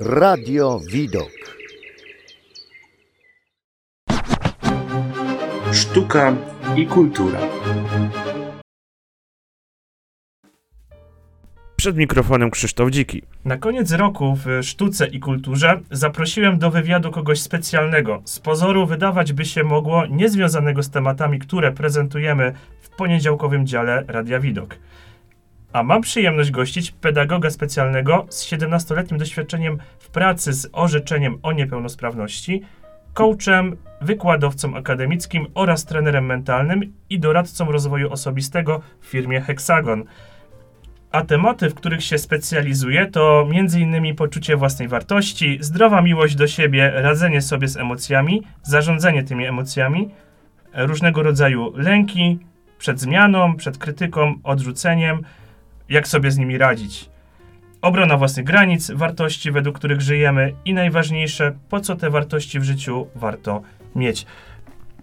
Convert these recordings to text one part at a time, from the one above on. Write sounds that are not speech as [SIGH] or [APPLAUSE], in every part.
Radio Widok. Sztuka i kultura. Przed mikrofonem Krzysztof Dziki. Na koniec roku w Sztuce i Kulturze zaprosiłem do wywiadu kogoś specjalnego. Z pozoru wydawać by się mogło niezwiązanego z tematami, które prezentujemy w poniedziałkowym dziale Radia Widok. A mam przyjemność gościć pedagoga specjalnego z 17-letnim doświadczeniem w pracy z orzeczeniem o niepełnosprawności, coachem, wykładowcą akademickim oraz trenerem mentalnym i doradcą rozwoju osobistego w firmie Hexagon. A tematy, w których się specjalizuje, to m.in. poczucie własnej wartości, zdrowa miłość do siebie, radzenie sobie z emocjami, zarządzanie tymi emocjami, różnego rodzaju lęki przed zmianą, przed krytyką, odrzuceniem, jak sobie z nimi radzić. Obrona własnych granic, wartości, według których żyjemy i najważniejsze, po co te wartości w życiu warto mieć.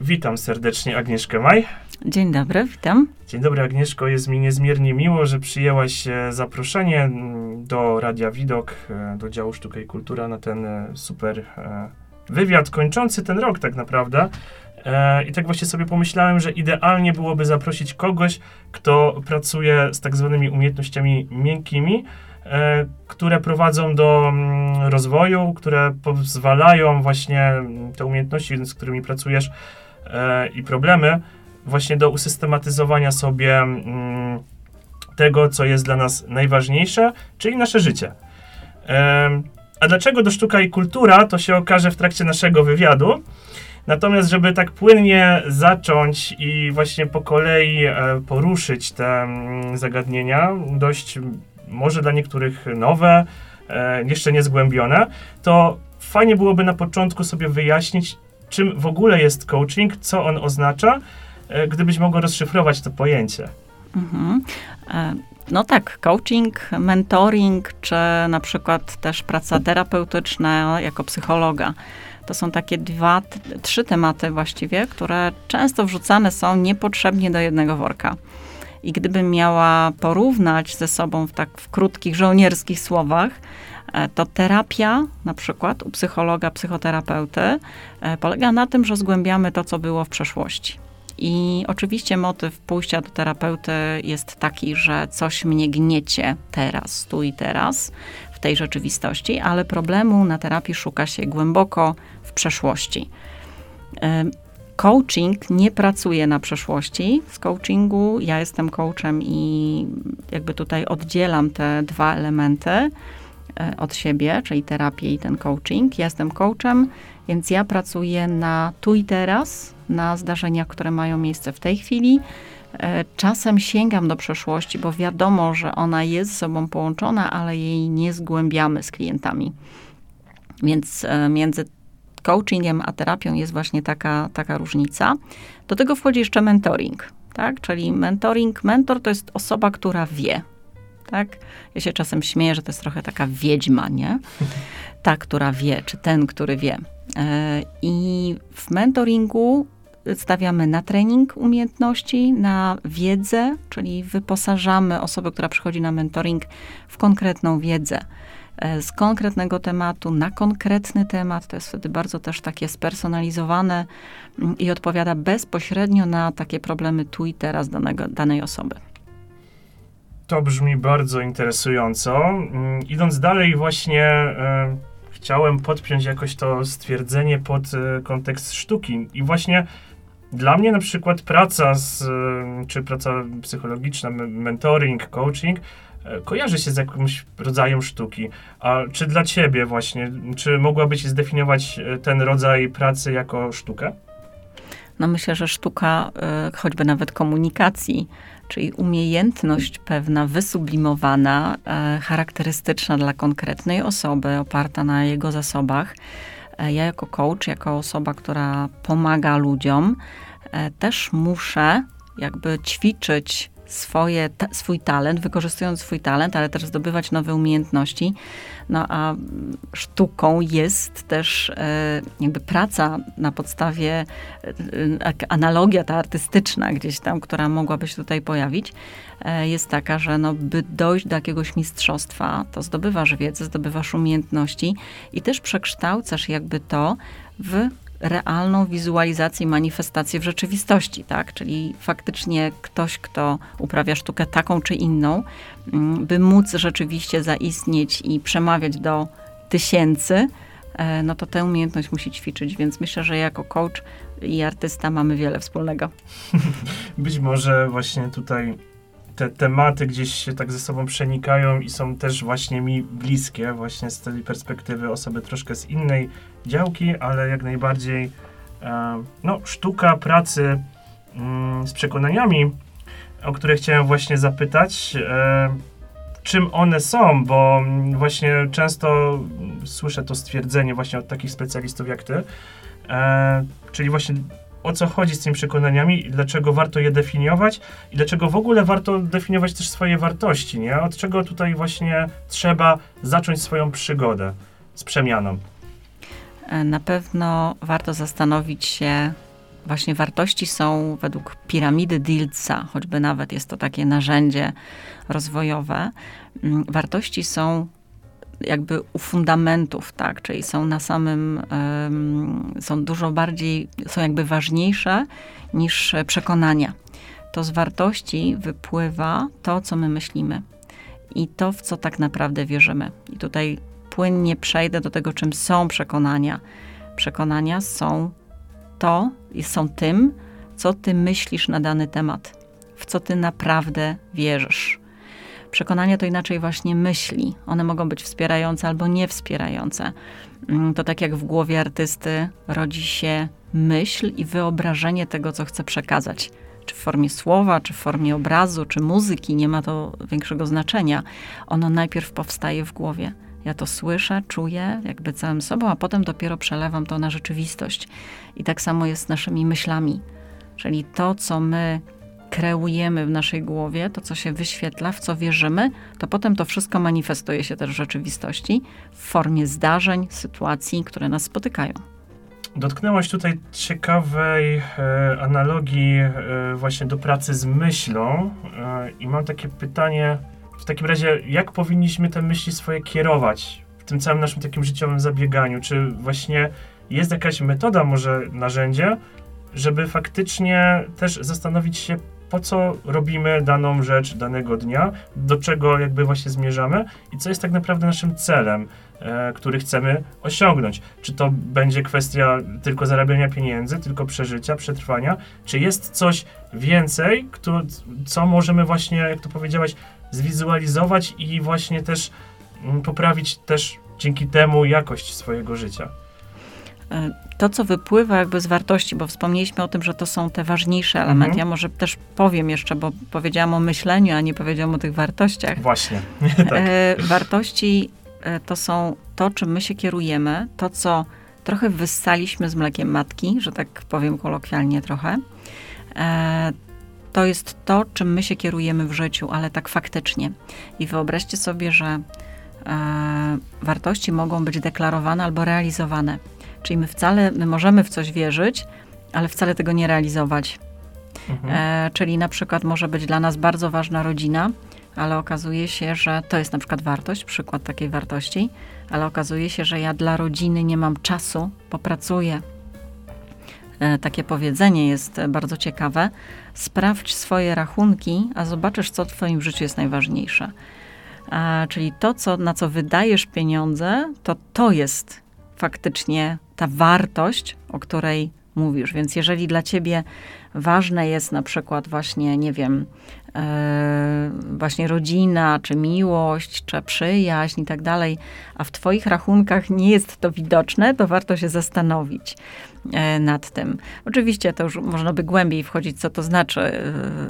Witam serdecznie Agnieszkę Maj. Dzień dobry, witam. Dzień dobry Agnieszko, jest mi niezmiernie miło, że przyjęłaś e, zaproszenie do Radia Widok, e, do działu Sztuka i Kultura na ten e, super wywiad kończący ten rok tak naprawdę. E, I tak właśnie sobie pomyślałem, że idealnie byłoby zaprosić kogoś, kto pracuje z tak zwanymi umiejętnościami miękkimi, e, które prowadzą do mm, rozwoju, które pozwalają właśnie mm, te umiejętności, z którymi pracujesz e, i problemy, właśnie do usystematyzowania sobie mm, tego, co jest dla nas najważniejsze, czyli nasze życie. A dlaczego do sztuka i kultura, to się okaże w trakcie naszego wywiadu. Natomiast, żeby tak płynnie zacząć i właśnie po kolei e, poruszyć te mm, zagadnienia, dość może dla niektórych nowe, e, jeszcze niezgłębione, to fajnie byłoby na początku sobie wyjaśnić, czym w ogóle jest coaching, co on oznacza, e, gdybyś mogła rozszyfrować to pojęcie. Mhm. No tak, coaching, mentoring, czy na przykład też praca terapeutyczna jako psychologa. To są takie dwa, trzy tematy właściwie, które często wrzucane są niepotrzebnie do jednego worka. I gdybym miała porównać ze sobą w tak w krótkich, żołnierskich słowach, e, to terapia, na przykład u psychologa, psychoterapeuty, e, polega na tym, że zgłębiamy to, co było w przeszłości. I oczywiście motyw pójścia do terapeuty jest taki, że coś mnie gniecie teraz, tu i teraz, tej rzeczywistości, ale problemu na terapii szuka się głęboko w przeszłości. Coaching nie pracuje na przeszłości. Z coachingu ja jestem coachem i jakby tutaj oddzielam te dwa elementy e, od siebie, czyli terapię i ten coaching. Ja jestem coachem, więc ja pracuję na tu i teraz, na zdarzeniach, które mają miejsce w tej chwili. E, Czasem sięgam do przeszłości, bo wiadomo, że ona jest ze sobą połączona, ale jej nie zgłębiamy z klientami. Więc e, między coachingiem a terapią jest właśnie taka, taka różnica. Do tego wchodzi jeszcze mentoring, tak? Czyli mentoring, mentor to jest osoba, która wie, tak? Ja się czasem śmieję, że to jest trochę taka wiedźma, nie? Ta, która wie, czy ten, który wie. E, I w mentoringu stawiamy na trening umiejętności, na wiedzę, czyli wyposażamy osobę, która przychodzi na mentoring w konkretną wiedzę e, z konkretnego tematu na konkretny temat. To jest wtedy bardzo też takie spersonalizowane mm, i odpowiada bezpośrednio na takie problemy tu i teraz danego, danej osoby. To brzmi bardzo interesująco. Mm, Idąc dalej, właśnie e, chciałem podpiąć jakoś to stwierdzenie pod e, kontekst sztuki. I właśnie dla mnie na przykład praca z, e, czy praca psychologiczna, mentoring, coaching, e, kojarzy się z jakimś rodzajem sztuki. A czy dla ciebie właśnie, czy mogłabyś zdefiniować e, ten rodzaj pracy jako sztukę? No myślę, że sztuka, choćby nawet komunikacji, czyli umiejętność pewna wysublimowana, charakterystyczna dla konkretnej osoby, oparta na jego zasobach. Ja jako coach, jako osoba, która pomaga ludziom, też muszę jakby ćwiczyć swoje, swój talent, wykorzystując swój talent, ale też zdobywać nowe umiejętności. No a sztuką jest też e, jakby praca na podstawie, e, analogia ta artystyczna gdzieś tam, która mogłaby się tutaj pojawić, e, jest taka, że no, by dojść do jakiegoś mistrzostwa, to zdobywasz wiedzę, zdobywasz umiejętności i też przekształcasz jakby to w realną wizualizację i manifestację w rzeczywistości, tak? Czyli faktycznie ktoś, kto uprawia sztukę taką czy inną, mm, by móc rzeczywiście zaistnieć i przemawiać do tysięcy, e, no to tę umiejętność musi ćwiczyć, więc myślę, że jako coach i artysta mamy wiele wspólnego. [LAUGHS] Być może właśnie tutaj te tematy gdzieś się tak ze sobą przenikają i są też właśnie mi bliskie, właśnie z tej perspektywy osoby troszkę z innej działki, ale jak najbardziej e, no, sztuka pracy mm, z przekonaniami, o które chciałem właśnie zapytać, e, czym one są, bo właśnie często słyszę to stwierdzenie właśnie od takich specjalistów jak ty, e, czyli właśnie o co chodzi z tymi przekonaniami, dlaczego warto je definiować i dlaczego w ogóle warto definiować też swoje wartości, nie? Od czego tutaj właśnie trzeba zacząć swoją przygodę z przemianą. E, na pewno warto zastanowić się, właśnie wartości są według piramidy Diltsa, choćby nawet jest to takie narzędzie rozwojowe. Mm, wartości są jakby u fundamentów, tak, czyli są na samym, um, są dużo bardziej, są jakby ważniejsze niż przekonania. To z wartości wypływa to, co my myślimy i to, w co tak naprawdę wierzymy. I tutaj płynnie przejdę do tego, czym są przekonania. Przekonania są to są tym, co ty myślisz na dany temat, w co ty naprawdę wierzysz. Przekonania to inaczej właśnie myśli. One mogą być wspierające albo niewspierające. Mm, to tak jak w głowie artysty rodzi się myśl i wyobrażenie tego, co chce przekazać. Czy w formie słowa, czy w formie obrazu, czy muzyki, nie ma to większego znaczenia. Ono najpierw powstaje w głowie. Ja to słyszę, czuję jakby całym sobą, a potem dopiero przelewam to na rzeczywistość. I tak samo jest z naszymi myślami. Czyli to, co my kreujemy w naszej głowie, to co się wyświetla, w co wierzymy, to potem to wszystko manifestuje się też w rzeczywistości w formie zdarzeń, sytuacji, które nas spotykają. Dotknęłaś tutaj ciekawej e, analogii e, właśnie do pracy z myślą e, i mam takie pytanie, w takim razie jak powinniśmy te myśli swoje kierować w tym całym naszym takim życiowym zabieganiu? Czy właśnie jest jakaś metoda, może narzędzie, żeby faktycznie też zastanowić się, po co robimy daną rzecz danego dnia, do czego jakby właśnie zmierzamy i co jest tak naprawdę naszym celem, który chcemy osiągnąć. Czy to będzie kwestia tylko zarabiania pieniędzy, tylko przeżycia, przetrwania, czy jest coś więcej, kto, co możemy właśnie, jak to powiedziałaś, zwizualizować i właśnie też mm, poprawić też dzięki temu jakość swojego życia. E, to, co wypływa jakby z wartości, bo wspomnieliśmy o tym, że to są te ważniejsze elementy. Mhm. Ja może też powiem jeszcze, bo powiedziałam o myśleniu, a nie powiedziałam o tych wartościach. Właśnie. [LAUGHS] tak. e, wartości e, to są to, czym my się kierujemy, to, co trochę wyssaliśmy z mlekiem matki, że tak powiem kolokwialnie trochę. E, to jest to, czym my się kierujemy w życiu, ale tak faktycznie. I wyobraźcie sobie, że e, wartości mogą być deklarowane albo realizowane. Czyli my wcale, my możemy w coś wierzyć, ale wcale tego nie realizować. Mhm. E, czyli na przykład może być dla nas bardzo ważna rodzina, ale okazuje się, że to jest na przykład wartość, przykład takiej wartości, ale okazuje się, że ja dla rodziny nie mam czasu, popracuję. E, takie powiedzenie jest bardzo ciekawe. Sprawdź swoje rachunki, a zobaczysz, co w Twoim życiu jest najważniejsze. E, czyli to, co, na co wydajesz pieniądze, to to jest faktycznie ta wartość, o której mówisz. Więc jeżeli dla ciebie ważne jest na przykład właśnie, nie wiem, właśnie rodzina, czy miłość, czy przyjaźń i tak dalej, a w twoich rachunkach nie jest to widoczne, to warto się zastanowić. E, nad tym. Oczywiście to już można by głębiej wchodzić, co to znaczy, e,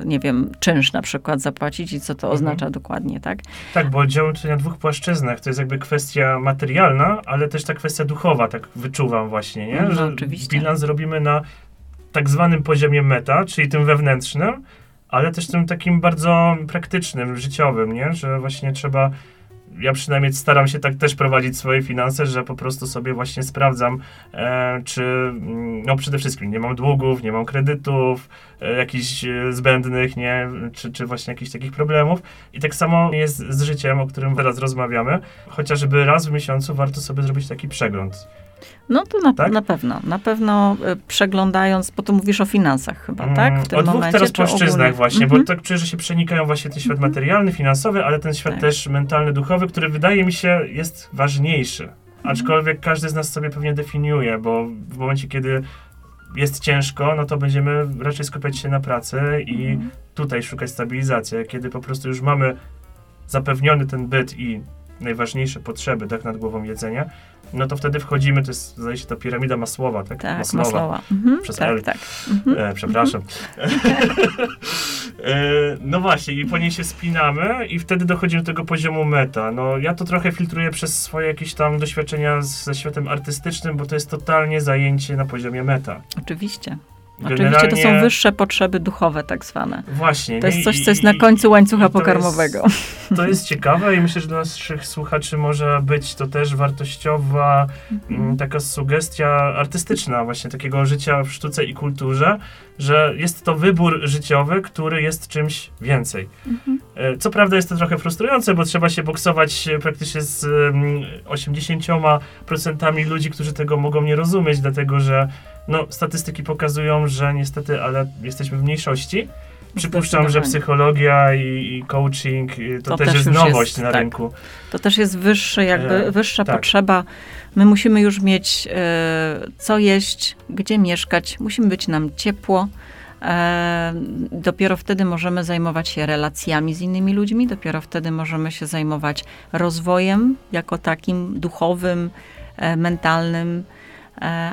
nie wiem, czynsz na przykład zapłacić i co to mhm. oznacza dokładnie, tak? Tak, bo działamy tutaj na dwóch płaszczyznach. To jest jakby kwestia materialna, ale też ta kwestia duchowa, tak wyczuwam właśnie, nie? No, Że oczywiście. bilans robimy na tak zwanym poziomie meta, czyli tym wewnętrznym, ale też tym takim bardzo praktycznym, życiowym, nie? Że właśnie trzeba ja przynajmniej staram się tak też prowadzić swoje finanse, że po prostu sobie właśnie sprawdzam, e, czy mm, no przede wszystkim nie mam długów, nie mam kredytów, e, jakichś e, zbędnych, nie, czy, czy właśnie jakichś takich problemów. I tak samo jest z życiem, o którym teraz rozmawiamy. Chociażby raz w miesiącu warto sobie zrobić taki przegląd. No to na, Tak? na pewno. Na pewno y, przeglądając, bo tu mówisz o finansach chyba, tak? W tym o dwóch momencie, teraz płaszczyznach właśnie, Mhm. bo tak czuję, że się przenikają właśnie ten świat Mhm. materialny, finansowy, ale ten świat Tak. też mentalny, duchowy, który wydaje mi się jest ważniejszy. Mhm. Aczkolwiek każdy z nas sobie pewnie definiuje, bo w momencie, kiedy jest ciężko, no to będziemy raczej skupiać się na pracy i Mhm. tutaj szukać stabilizacji. Kiedy po prostu już mamy zapewniony ten byt i najważniejsze potrzeby, tak nad głową jedzenia, no to wtedy wchodzimy, to jest, zdaje się, ta piramida Masłowa, tak? Tak, Maslowa. Maslowa. Mhm, Przez tak, L. tak. Mhm. E, przepraszam. [LAUGHS] e, no właśnie, i po niej się spinamy i wtedy dochodzimy do tego poziomu meta. No ja to trochę filtruję przez swoje jakieś tam doświadczenia z- ze światem artystycznym, bo to jest totalnie zajęcie na poziomie meta. Oczywiście. Oczywiście to są wyższe potrzeby duchowe, tak zwane. Właśnie. To jest coś, co jest na końcu łańcucha to pokarmowego. To jest ciekawe i myślę, że dla naszych słuchaczy może być to też wartościowa mm, taka sugestia artystyczna właśnie takiego życia w sztuce i kulturze, że jest to wybór życiowy, który jest czymś więcej. Mhm. E, Co prawda jest to trochę frustrujące, bo trzeba się boksować e, praktycznie z mm, 80% ludzi, którzy tego mogą nie rozumieć, dlatego że no, statystyki pokazują, że niestety, ale jesteśmy w mniejszości. Przypuszczam, że psychologia i, i coaching y, to, To też, też jest nowość jest, na tak. rynku. To też jest wyższy, jakby E, wyższa tak. potrzeba. My musimy już mieć e, co jeść, gdzie mieszkać, musimy być nam ciepło. E, dopiero wtedy możemy zajmować się relacjami z innymi ludźmi, dopiero wtedy możemy się zajmować rozwojem jako takim duchowym, e, mentalnym, e,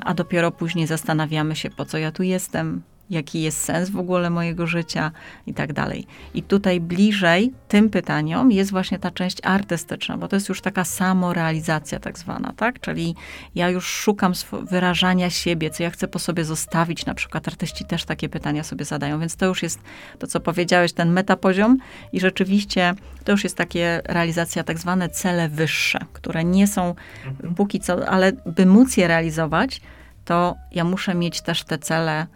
a dopiero później zastanawiamy się, po co ja tu jestem, jaki jest sens w ogóle mojego życia i tak dalej. I tutaj bliżej tym pytaniom jest właśnie ta część artystyczna, bo to jest już taka samorealizacja tak zwana, tak? Czyli ja już szukam wyrażania siebie, co ja chcę po sobie zostawić, na przykład artyści też takie pytania sobie zadają, więc to już jest to, co powiedziałeś, ten metapoziom i rzeczywiście to już jest takie realizacja tak zwane cele wyższe, które nie są Mhm. póki co, ale by móc je realizować, to ja muszę mieć też te cele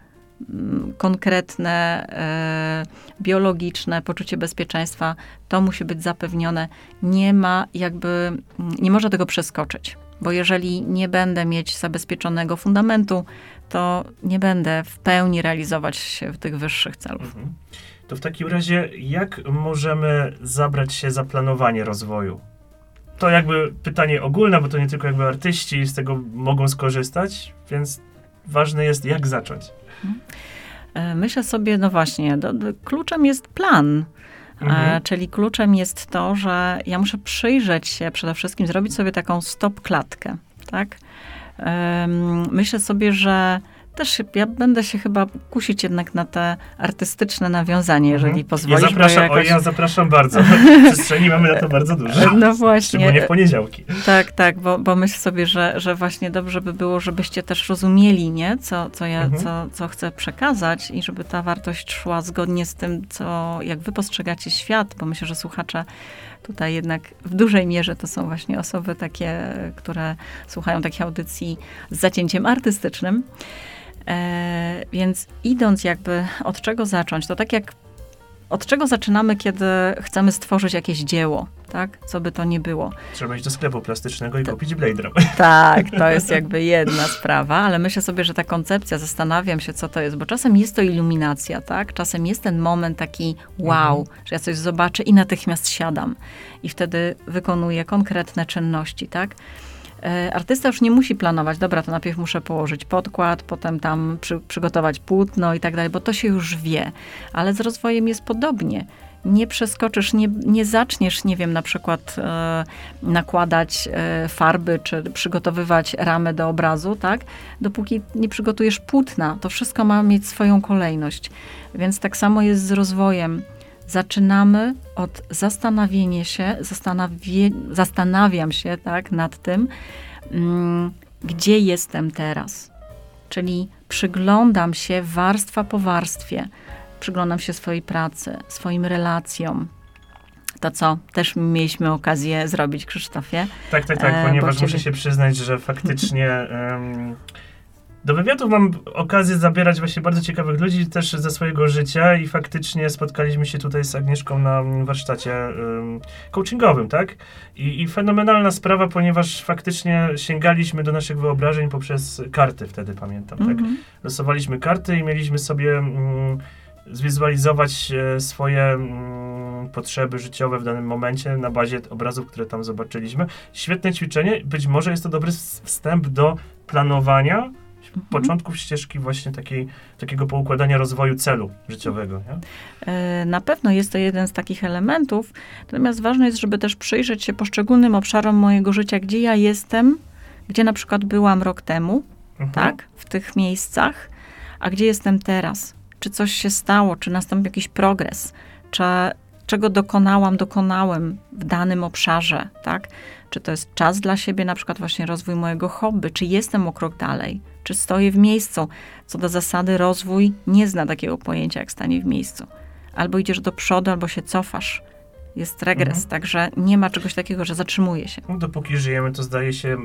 konkretne, e, biologiczne, poczucie bezpieczeństwa, to musi być zapewnione. Nie ma jakby, mm, nie można tego przeskoczyć, bo jeżeli nie będę mieć zabezpieczonego fundamentu, to nie będę w pełni realizować się tych wyższych celów. Mhm. To w takim razie, jak możemy zabrać się za planowanie rozwoju? To jakby pytanie ogólne, bo to nie tylko jakby artyści z tego mogą skorzystać, więc ważne jest, jak zacząć. E, Myślę sobie, no właśnie, do, do, kluczem jest plan. Mhm. E, czyli kluczem jest to, że ja muszę przyjrzeć się przede wszystkim, zrobić sobie taką stop klatkę, tak? Myślę sobie, że też ja będę się chyba kusić jednak na te artystyczne nawiązanie, jeżeli Mhm. pozwolisz. ja zapraszam, jakoś- o, ja zapraszam bardzo. [LAUGHS] Przestrzeni mamy na to bardzo dużo. No Szczególnie właśnie, w poniedziałki. tak, tak, bo, bo myślę sobie, że, że właśnie dobrze by było, żebyście też rozumieli, nie? Co, co ja, Mhm. co, co chcę przekazać i żeby ta wartość szła zgodnie z tym, co, jak wy postrzegacie świat, bo myślę, że słuchacze tutaj jednak w dużej mierze to są właśnie osoby takie, które słuchają takich audycji z zacięciem artystycznym. E, więc idąc jakby od czego zacząć, to tak jak od czego zaczynamy, kiedy chcemy stworzyć jakieś dzieło, tak? Co by to nie było. Trzeba iść do sklepu plastycznego i To- kupić Blade Runner. [LAUGHS] Tak, to jest jakby jedna sprawa, ale myślę sobie, że ta koncepcja, zastanawiam się, co to jest, bo czasem jest to iluminacja, tak? Czasem jest ten moment taki wow, Mhm. że ja coś zobaczę i natychmiast siadam i wtedy wykonuję konkretne czynności, tak? E, Artysta już nie musi planować, dobra, to najpierw muszę położyć podkład, potem tam przy, przygotować płótno i tak dalej, bo to się już wie. Ale z rozwojem jest podobnie. Nie przeskoczysz, nie, nie zaczniesz, nie wiem, na przykład e, nakładać e, farby, czy przygotowywać ramę do obrazu, tak? Dopóki nie przygotujesz płótna, to wszystko ma mieć swoją kolejność. Więc tak samo jest z rozwojem. Zaczynamy od zastanowienia się, zastanawie, zastanawiam się tak, nad tym, mm, gdzie jestem teraz. Czyli przyglądam się warstwa po warstwie. przyglądam się swojej pracy, swoim relacjom. To, co też mieliśmy okazję zrobić, Krzysztofie. Tak, tak, tak, E, ponieważ ciebie- muszę się przyznać, że faktycznie em, do wywiadów mam okazję zabierać właśnie bardzo ciekawych ludzi też ze swojego życia i faktycznie spotkaliśmy się tutaj z Agnieszką na warsztacie em, coachingowym, tak? I, I fenomenalna sprawa, ponieważ faktycznie sięgaliśmy do naszych wyobrażeń poprzez karty wtedy, pamiętam, tak? Mhm. losowaliśmy karty i mieliśmy sobie mm, zwizualizować e, swoje mm, potrzeby życiowe w danym momencie na bazie obrazów, które tam zobaczyliśmy. Świetne ćwiczenie. Być może jest to dobry wstęp do planowania Mhm. początków ścieżki właśnie takiej, takiego poukładania rozwoju celu życiowego. Nie? E, Na pewno jest to jeden z takich elementów, natomiast ważne jest, żeby też przyjrzeć się poszczególnym obszarom mojego życia, gdzie ja jestem, gdzie na przykład byłam rok temu, Mhm. tak, w tych miejscach, a gdzie jestem teraz. Czy coś się stało, czy nastąpił jakiś progres, czy czego dokonałam, dokonałem w danym obszarze, tak? Czy to jest czas dla siebie, na przykład właśnie rozwój mojego hobby, czy jestem o krok dalej, czy stoję w miejscu. Co do zasady, rozwój nie zna takiego pojęcia jak stanie w miejscu. Albo idziesz do przodu, albo się cofasz. Jest regres, Mhm. także nie ma czegoś takiego, że zatrzymuje się. No, dopóki żyjemy, to zdaje się,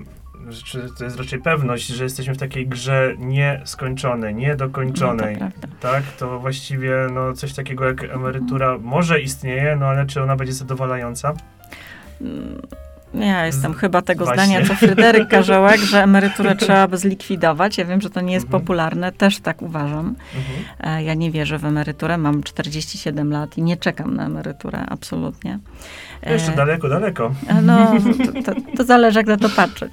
że to jest raczej pewność, że jesteśmy w takiej grze nieskończonej, No, niedokończonej. to prawda. tak, to właściwie no, coś takiego jak emerytura może istnieje, no ale czy ona będzie zadowalająca? Ja jestem chyba tego właśnie. zdania, co Fryderyk Karzełek, że emeryturę [LAUGHS] trzeba by zlikwidować. Ja wiem, że to nie jest Mhm. popularne, też tak uważam. Mhm. E, Ja nie wierzę w emeryturę, mam 47 lat i nie czekam na emeryturę, absolutnie. Jeszcze E, daleko, daleko. No, to, to, to zależy, jak na to patrzeć.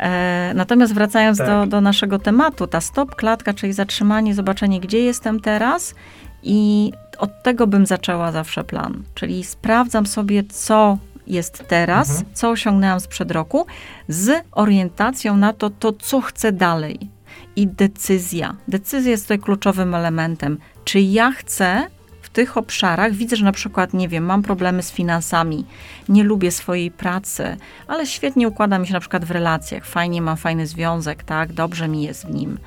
E, natomiast wracając Tak. do, do naszego tematu, ta stop klatka, czyli zatrzymanie, zobaczenie, gdzie jestem teraz i od tego bym zaczęła zawsze plan. Czyli sprawdzam sobie, co jest teraz, Mhm. co osiągnęłam sprzed roku, z orientacją na to, to co chcę dalej. I decyzja. Decyzja jest tutaj kluczowym elementem. Czy ja chcę w tych obszarach, widzę, że na przykład, nie wiem, mam problemy z finansami, nie lubię swojej pracy, ale świetnie układa mi się na przykład w relacjach, fajnie mam fajny związek, tak, dobrze mi jest w nim.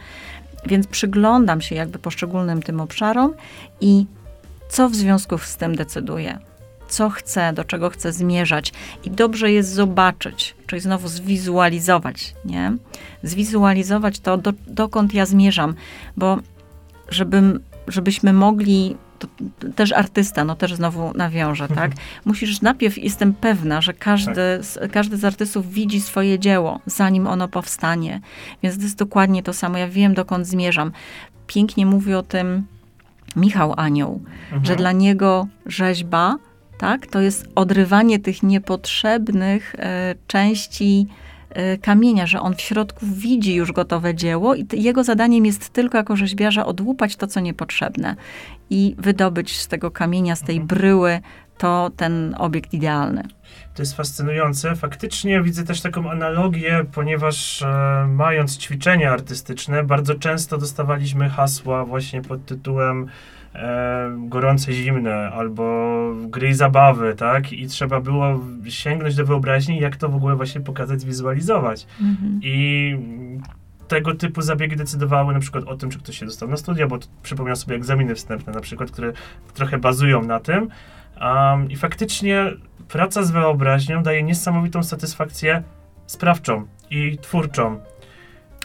Więc przyglądam się jakby poszczególnym tym obszarom i co w związku z tym decyduję. Co chcę, do czego chcę zmierzać. I dobrze jest zobaczyć, czyli znowu zwizualizować, nie? Zwizualizować to, do, dokąd ja zmierzam, bo żebym, żebyśmy mogli, to też artysta, no też znowu nawiążę, tak? Musisz najpierw, jestem pewna, że każdy, z, każdy z artystów widzi swoje dzieło, zanim ono powstanie. Więc to jest dokładnie to samo. Ja wiem, dokąd zmierzam. Pięknie mówi o tym Michał Anioł, Mhm. że dla niego rzeźba, tak, to jest odrywanie tych niepotrzebnych e, części e, kamienia, że on w środku widzi już gotowe dzieło i jego zadaniem jest tylko jako rzeźbiarza odłupać to, co niepotrzebne i wydobyć z tego kamienia, z tej Mhm. bryły to ten obiekt idealny. To jest fascynujące. Faktycznie widzę też taką analogię, ponieważ e, mając ćwiczenia artystyczne, bardzo często dostawaliśmy hasła właśnie pod tytułem e, gorące, zimne, albo gry i zabawy, tak? I trzeba było sięgnąć do wyobraźni, jak to w ogóle właśnie pokazać, zwizualizować. Mhm. I tego typu zabiegi decydowały na przykład o tym, czy ktoś się dostał na studia, bo przypomniał sobie egzaminy wstępne na przykład, które trochę bazują na tym. Um, I faktycznie praca z wyobraźnią daje niesamowitą satysfakcję sprawczą i twórczą.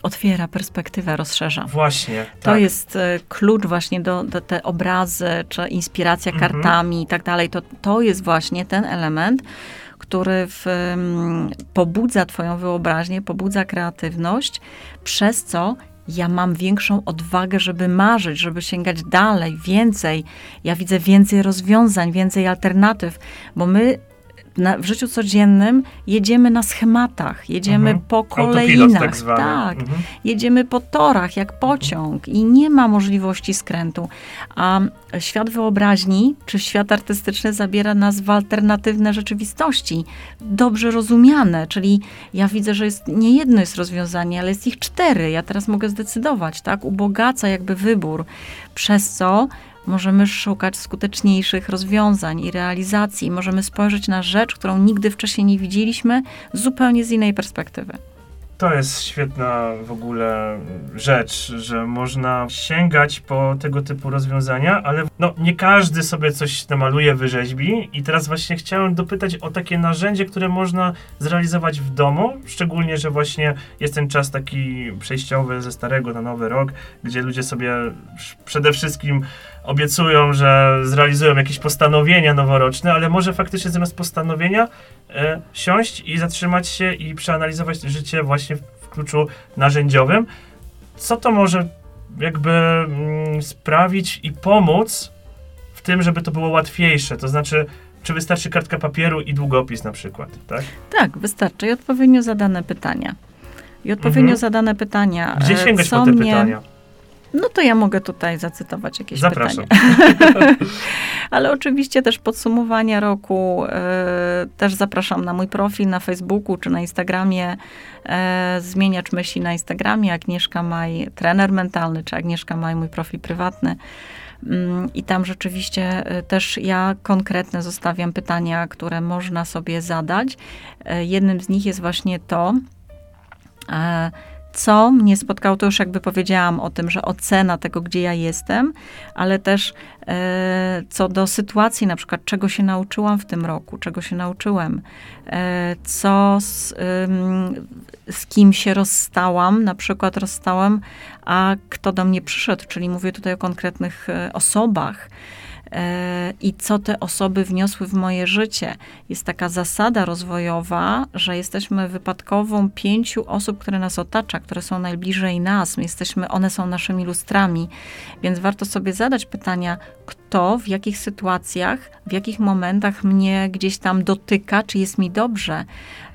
Otwiera perspektywę, rozszerza. Właśnie. To tak. jest e, klucz właśnie do, do te obrazy, czy inspiracja Mhm. kartami i tak dalej. To, to jest właśnie ten element, który w, mm, pobudza twoją wyobraźnię, pobudza kreatywność, przez co ja mam większą odwagę, żeby marzyć, żeby sięgać dalej, więcej. Ja widzę więcej rozwiązań, więcej alternatyw, bo my na, w życiu codziennym jedziemy na schematach, jedziemy Mhm. po kolejnach. tak tak Mhm. jedziemy po torach jak pociąg i nie ma możliwości skrętu. A świat wyobraźni czy świat artystyczny zabiera nas w alternatywne rzeczywistości, dobrze rozumiane, czyli ja widzę, że jest nie jedno jest rozwiązanie, ale jest ich cztery. Ja teraz mogę zdecydować, tak? Ubogaca jakby wybór, przez co możemy szukać skuteczniejszych rozwiązań i realizacji. Możemy spojrzeć na rzecz, którą nigdy wcześniej nie widzieliśmy, zupełnie z innej perspektywy. To jest świetna w ogóle rzecz, że można sięgać po tego typu rozwiązania, ale no, nie każdy sobie coś namaluje, wyrzeźbi. I teraz właśnie chciałem dopytać o takie narzędzie, które można zrealizować w domu, szczególnie, że właśnie jest ten czas taki przejściowy ze starego na nowy rok, gdzie ludzie sobie przede wszystkim obiecują, że zrealizują jakieś postanowienia noworoczne, ale może faktycznie zamiast postanowienia e, siąść i zatrzymać się i przeanalizować życie właśnie w, w kluczu narzędziowym. Co to może jakby mm, sprawić i pomóc w tym, żeby to było łatwiejsze? To znaczy, czy wystarczy kartka papieru i długopis na przykład, tak? Tak, wystarczy i odpowiednio zadane pytania. I odpowiednio Mhm. zadane pytania. Gdzie e, sięgać co po te mnie- pytania? No to ja mogę tutaj zacytować jakieś Zapraszam. pytania. [LAUGHS] Ale oczywiście też podsumowania roku e, też zapraszam na mój profil na Facebooku czy na Instagramie. E, zmieniacz myśli na Instagramie, Agnieszka Maj, trener mentalny, czy Agnieszka Maj, mój profil prywatny. Mm, I tam rzeczywiście e, też ja konkretne zostawiam pytania, które można sobie zadać. Jednym z nich jest właśnie to, co mnie spotkało, to już jakby powiedziałam o tym, że ocena tego, gdzie ja jestem, ale też e, co do sytuacji, na przykład czego się nauczyłam w tym roku, czego się nauczyłem, e, co z, z kim się rozstałam, na przykład rozstałam, a kto do mnie przyszedł, czyli mówię tutaj o konkretnych e, osobach. E, I co te osoby wniosły w moje życie. Jest taka zasada rozwojowa, że jesteśmy wypadkową pięciu osób, które nas otacza, które są najbliżej nas. My jesteśmy, one są naszymi lustrami, więc warto sobie zadać pytania, kto, w jakich sytuacjach, w jakich momentach mnie gdzieś tam dotyka, czy jest mi dobrze.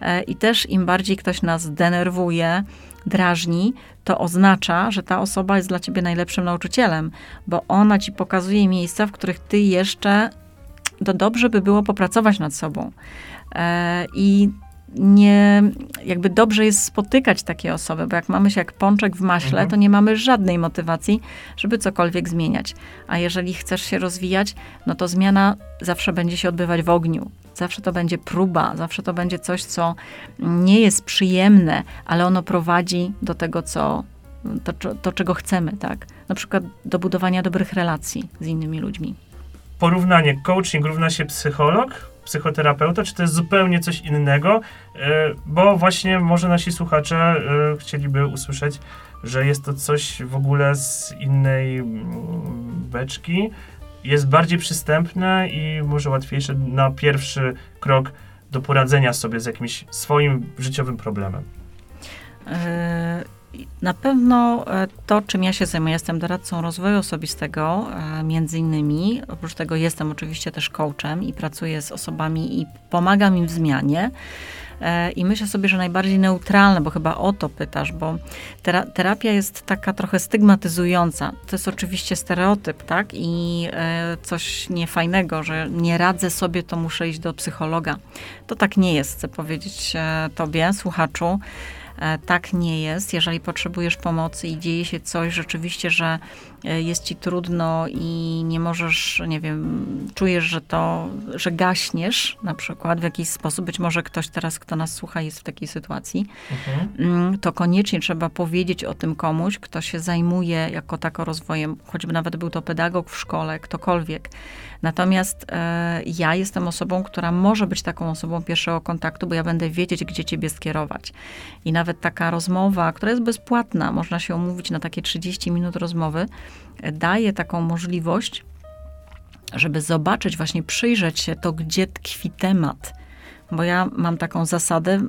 E, I też im bardziej ktoś nas denerwuje, drażni, to oznacza, że ta osoba jest dla ciebie najlepszym nauczycielem, bo ona ci pokazuje miejsca, w których ty jeszcze to dobrze by było popracować nad sobą. E, I nie, jakby dobrze jest spotykać takie osoby, bo jak mamy się jak pączek w maśle, Mhm. to nie mamy żadnej motywacji, żeby cokolwiek zmieniać. A jeżeli chcesz się rozwijać, no to zmiana zawsze będzie się odbywać w ogniu. Zawsze to będzie próba, zawsze to będzie coś, co nie jest przyjemne, ale ono prowadzi do tego, co, to, to, to czego chcemy, tak? Na przykład do budowania dobrych relacji z innymi ludźmi. Porównanie coaching równa się psycholog, psychoterapeuta, czy to jest zupełnie coś innego? E, Bo właśnie może nasi słuchacze e, chcieliby usłyszeć, że jest to coś w ogóle z innej mm, beczki, jest bardziej przystępne i może łatwiejsze na pierwszy krok do poradzenia sobie z jakimś swoim życiowym problemem. E, Na pewno e, to, czym ja się zajmuję, jestem doradcą rozwoju osobistego, e, między innymi. Oprócz tego jestem oczywiście też coachem i pracuję z osobami i pomagam im w zmianie. E, I myślę sobie, że najbardziej neutralne, bo chyba o to pytasz, bo tera terapia jest taka trochę stygmatyzująca. To jest oczywiście stereotyp, tak? I coś niefajnego, że nie radzę sobie, to muszę iść do psychologa. To tak nie jest, chcę powiedzieć tobie, słuchaczu. E, Tak nie jest. Jeżeli potrzebujesz pomocy i dzieje się coś rzeczywiście, że jest ci trudno i nie możesz, nie wiem, czujesz, że to, że gaśniesz na przykład w jakiś sposób, być może ktoś teraz, kto nas słucha, jest w takiej sytuacji, Mhm. mm, to koniecznie trzeba powiedzieć o tym komuś, kto się zajmuje jako tako rozwojem, choćby nawet był to pedagog w szkole, ktokolwiek. Natomiast e, ja jestem osobą, która może być taką osobą pierwszego kontaktu, bo ja będę wiedzieć, gdzie ciebie skierować. I nawet taka rozmowa, która jest bezpłatna, można się umówić na takie 30 minut rozmowy, e, daje taką możliwość, żeby zobaczyć, właśnie przyjrzeć się to, gdzie tkwi temat. Bo ja mam taką zasadę,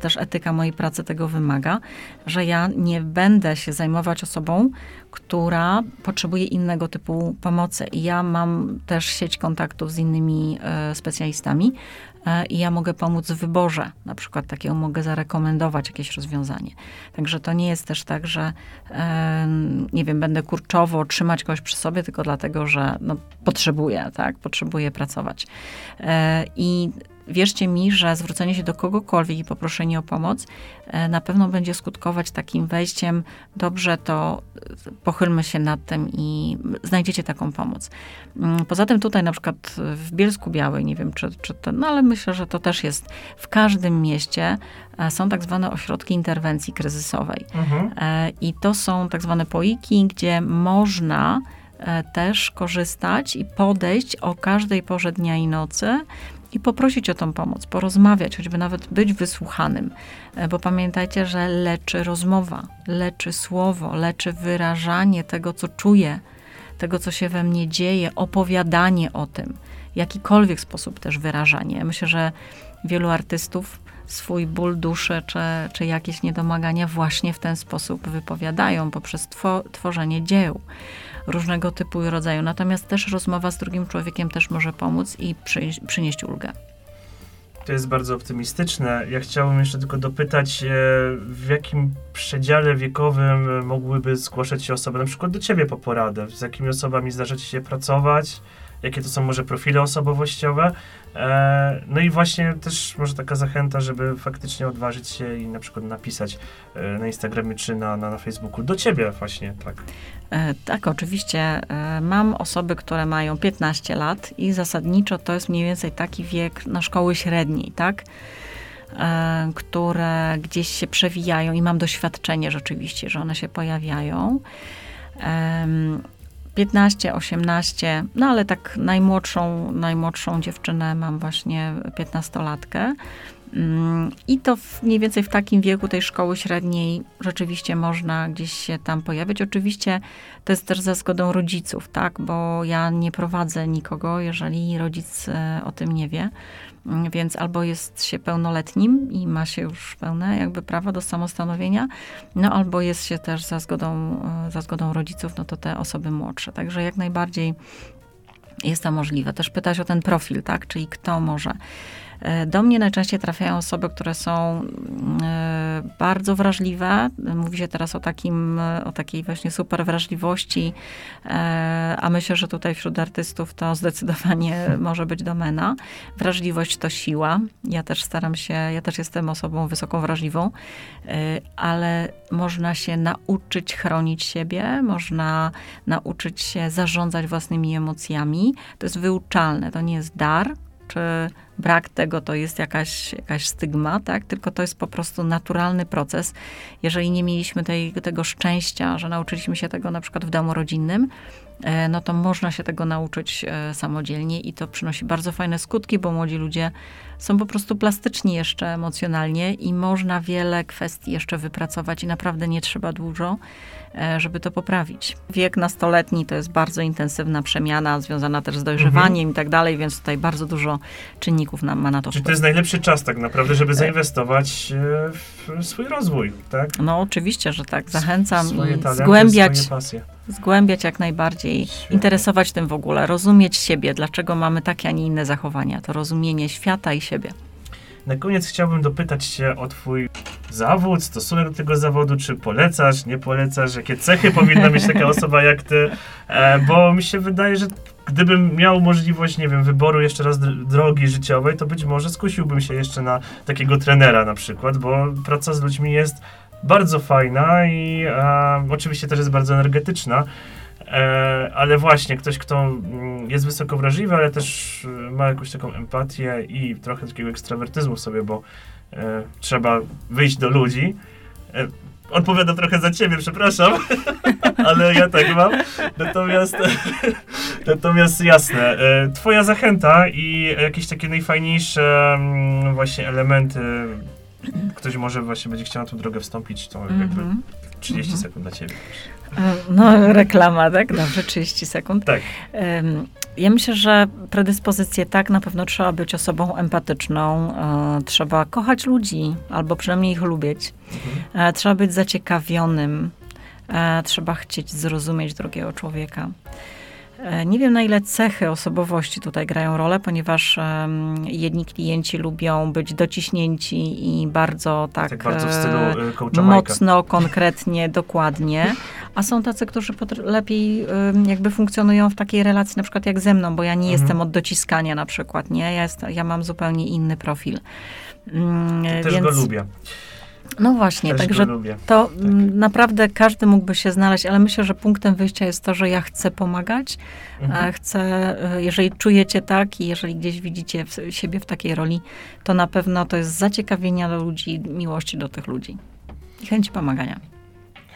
też etyka mojej pracy tego wymaga, że ja nie będę się zajmować osobą, która potrzebuje innego typu pomocy. I ja mam też sieć kontaktów z innymi e, specjalistami e, i ja mogę pomóc w wyborze, na przykład takiego mogę zarekomendować jakieś rozwiązanie. Także to nie jest też tak, że e, nie wiem, będę kurczowo trzymać kogoś przy sobie tylko dlatego, że no, potrzebuję, tak, potrzebuję pracować. E, I wierzcie mi, że zwrócenie się do kogokolwiek i poproszenie o pomoc e, na pewno będzie skutkować takim wejściem, dobrze, to e, pochylmy się nad tym i znajdziecie taką pomoc. Mm, Poza tym tutaj na przykład w Bielsku Białej, nie wiem czy, czy to, no ale myślę, że to też jest w każdym mieście, e, są tak zwane ośrodki interwencji kryzysowej. Mhm. I to są tak zwane poiki, gdzie można też korzystać i podejść o każdej porze dnia i nocy i poprosić o tą pomoc, porozmawiać, choćby nawet być wysłuchanym. E, Bo pamiętajcie, że leczy rozmowa, leczy słowo, leczy wyrażanie tego, co czuję, tego, co się we mnie dzieje, opowiadanie o tym, jakikolwiek sposób też wyrażanie. Myślę, że wielu artystów swój ból duszy czy, czy jakieś niedomagania właśnie w ten sposób wypowiadają poprzez two, tworzenie dzieł różnego typu i rodzaju. Natomiast też rozmowa z drugim człowiekiem też może pomóc i przynieść, ulgę. To jest bardzo optymistyczne. Ja chciałbym jeszcze tylko dopytać, e, w jakim przedziale wiekowym mogłyby zgłaszać się osoby, na przykład do ciebie po poradę? Z jakimi osobami zdarza się pracować? Jakie to są może profile osobowościowe? E, No i właśnie też może taka zachęta, żeby faktycznie odważyć się i na przykład napisać e, na Instagramie czy na, na, na Facebooku do ciebie właśnie, tak. E, Tak, oczywiście. Mam osoby, które mają 15 lat i zasadniczo to jest mniej więcej taki wiek na szkoły średniej, tak? Które gdzieś się przewijają i mam doświadczenie rzeczywiście, że one się pojawiają. Em, 15, 18, no ale tak najmłodszą, najmłodszą dziewczynę mam właśnie 15-latkę. Mm, I to w, mniej więcej w takim wieku tej szkoły średniej rzeczywiście można gdzieś się tam pojawiać. Oczywiście to jest też za zgodą rodziców, tak? Bo ja nie prowadzę nikogo, jeżeli rodzic e, o tym nie wie. Mm, Więc albo jest się pełnoletnim i ma się już pełne jakby prawo do samostanowienia, no albo jest się też za zgodą, e, za zgodą rodziców, no to te osoby młodsze. Także jak najbardziej jest to możliwe. Też pytać o ten profil, tak? Czyli kto może. E, Do mnie najczęściej trafiają osoby, które są e, bardzo wrażliwe. Mówi się teraz o, takim, o takiej właśnie super wrażliwości, e, a myślę, że tutaj wśród artystów to zdecydowanie [LAUGHS] może być domena. Wrażliwość to siła. Ja też staram się, ja też jestem osobą wysoką wrażliwą, ale można się nauczyć chronić siebie, można nauczyć się zarządzać własnymi emocjami. To jest wyuczalne, to nie jest dar, czy brak tego to jest jakaś, jakaś stygma, tak? tylko to jest po prostu naturalny proces. Jeżeli nie mieliśmy tej, tego szczęścia, że nauczyliśmy się tego na przykład w domu rodzinnym, e, no to można się tego nauczyć e, samodzielnie i to przynosi bardzo fajne skutki, bo młodzi ludzie są po prostu plastyczni jeszcze emocjonalnie i można wiele kwestii jeszcze wypracować i naprawdę nie trzeba dużo, e, żeby to poprawić. Wiek nastoletni to jest bardzo intensywna przemiana, związana też z dojrzewaniem i tak dalej, więc tutaj bardzo dużo czynników nam ma na to wpływ. to jest najlepszy czas tak naprawdę, żeby zainwestować e, w swój rozwój, tak? No oczywiście, że tak. Zachęcam talenty, zgłębiać, zgłębiać jak najbardziej, Świetnie. interesować tym w ogóle, rozumieć siebie, dlaczego mamy takie, a nie inne zachowania. To rozumienie świata i siebie. Na koniec chciałbym dopytać się o twój zawód, stosunek do tego zawodu, czy polecasz, nie polecasz, jakie cechy powinna mieć taka [LAUGHS] osoba jak ty, e, bo mi się wydaje, że gdybym miał możliwość, nie wiem, wyboru jeszcze raz dr- drogi życiowej, to być może skusiłbym się jeszcze na takiego trenera na przykład, bo praca z ludźmi jest bardzo fajna i e, oczywiście też jest bardzo energetyczna. E, ale właśnie ktoś, kto mm, jest wysoko wrażliwy, ale też e, ma jakąś taką empatię i trochę takiego ekstrawertyzmu w sobie, bo e, trzeba wyjść do ludzi. Odpowiadam trochę za ciebie, przepraszam, [LAUGHS] ale ja tak mam. Natomiast, [LAUGHS] natomiast jasne, e, twoja zachęta i jakieś takie najfajniejsze mm, właśnie elementy, ktoś może właśnie będzie chciał na tą drogę wstąpić, to jakby Mhm. 30 Mhm. sekund dla ciebie. E, No, reklama, tak? Dobrze, 30 sekund. Tak. Em, Ja myślę, że predyspozycje tak, na pewno trzeba być osobą empatyczną, e, trzeba kochać ludzi, albo przynajmniej ich lubić. Mhm. E, Trzeba być zaciekawionym, e, trzeba chcieć zrozumieć drugiego człowieka. E, Nie wiem, na ile cechy osobowości tutaj grają rolę, ponieważ em, jedni klienci lubią być dociśnięci i bardzo tak, Tak bardzo w e, stylu Majka. mocno, konkretnie, [LAUGHS] dokładnie, A są tacy, którzy lepiej ym, jakby funkcjonują w takiej relacji, na przykład jak ze mną, bo ja nie Mhm. jestem od dociskania na przykład, nie? Ja, jest, ja mam zupełnie inny profil. Mm, Też więc, go lubię. No właśnie, Też także to mm, naprawdę każdy mógłby się znaleźć, ale myślę, że punktem wyjścia jest to, że ja chcę pomagać, Mhm. a chcę, e, jeżeli czujecie tak i jeżeli gdzieś widzicie w, siebie w takiej roli, to na pewno to jest zaciekawienia do ludzi, miłości do tych ludzi i chęci pomagania.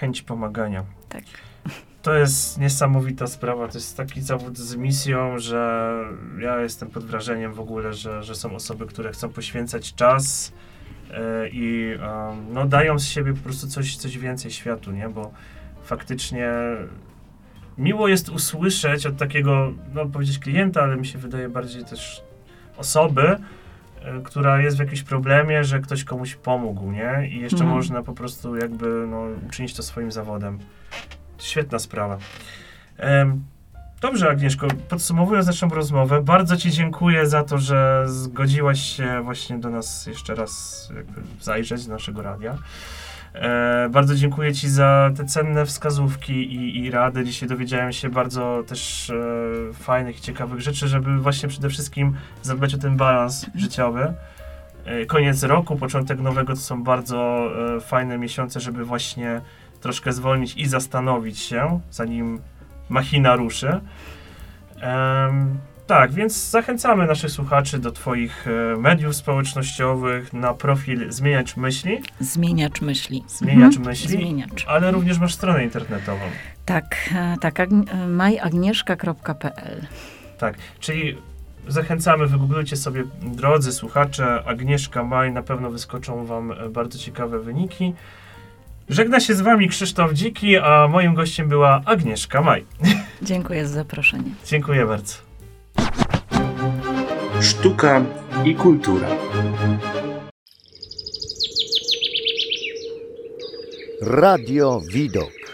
Chęć pomagania. Tak. To jest niesamowita sprawa. To jest taki zawód z misją, że ja jestem pod wrażeniem w ogóle, że, że są osoby, które chcą poświęcać czas e, i em, no, dają z siebie po prostu coś, coś więcej światu, nie? Bo faktycznie miło jest usłyszeć od takiego, no powiedzieć klienta, ale mi się wydaje bardziej też osoby, e, która jest w jakimś problemie, że ktoś komuś pomógł, nie? I jeszcze Mhm. można po prostu jakby no, uczynić to swoim zawodem. Świetna sprawa. Em, Dobrze, Agnieszko, podsumowując naszą rozmowę, bardzo Ci dziękuję za to, że zgodziłaś się właśnie do nas jeszcze raz zajrzeć do naszego radia. E, bardzo dziękuję Ci za te cenne wskazówki i, i rady. Dzisiaj dowiedziałem się bardzo też e, fajnych i ciekawych rzeczy, żeby właśnie przede wszystkim zadbać o ten balans życiowy. E, koniec roku, początek nowego to są bardzo e, fajne miesiące, żeby właśnie troszkę zwolnić i zastanowić się, zanim machina ruszy. Em, tak, więc zachęcamy naszych słuchaczy do Twoich e, mediów społecznościowych na profil Zmieniacz Myśli, Zmieniacz myśli. Zmieniacz Mhm. myśli. Zmieniacz. ale również masz stronę internetową. Tak, e, tak, e, majagnieszka.pl. Tak, czyli zachęcamy, wygooglujcie sobie, drodzy słuchacze, Agnieszka Maj, na pewno wyskoczą Wam bardzo ciekawe wyniki. Żegna się z Wami Krzysztof Dziki, a moim gościem była Agnieszka Maj. [LAUGHS] Dziękuję za zaproszenie. Dziękuję bardzo. Sztuka i kultura. Radio Widok.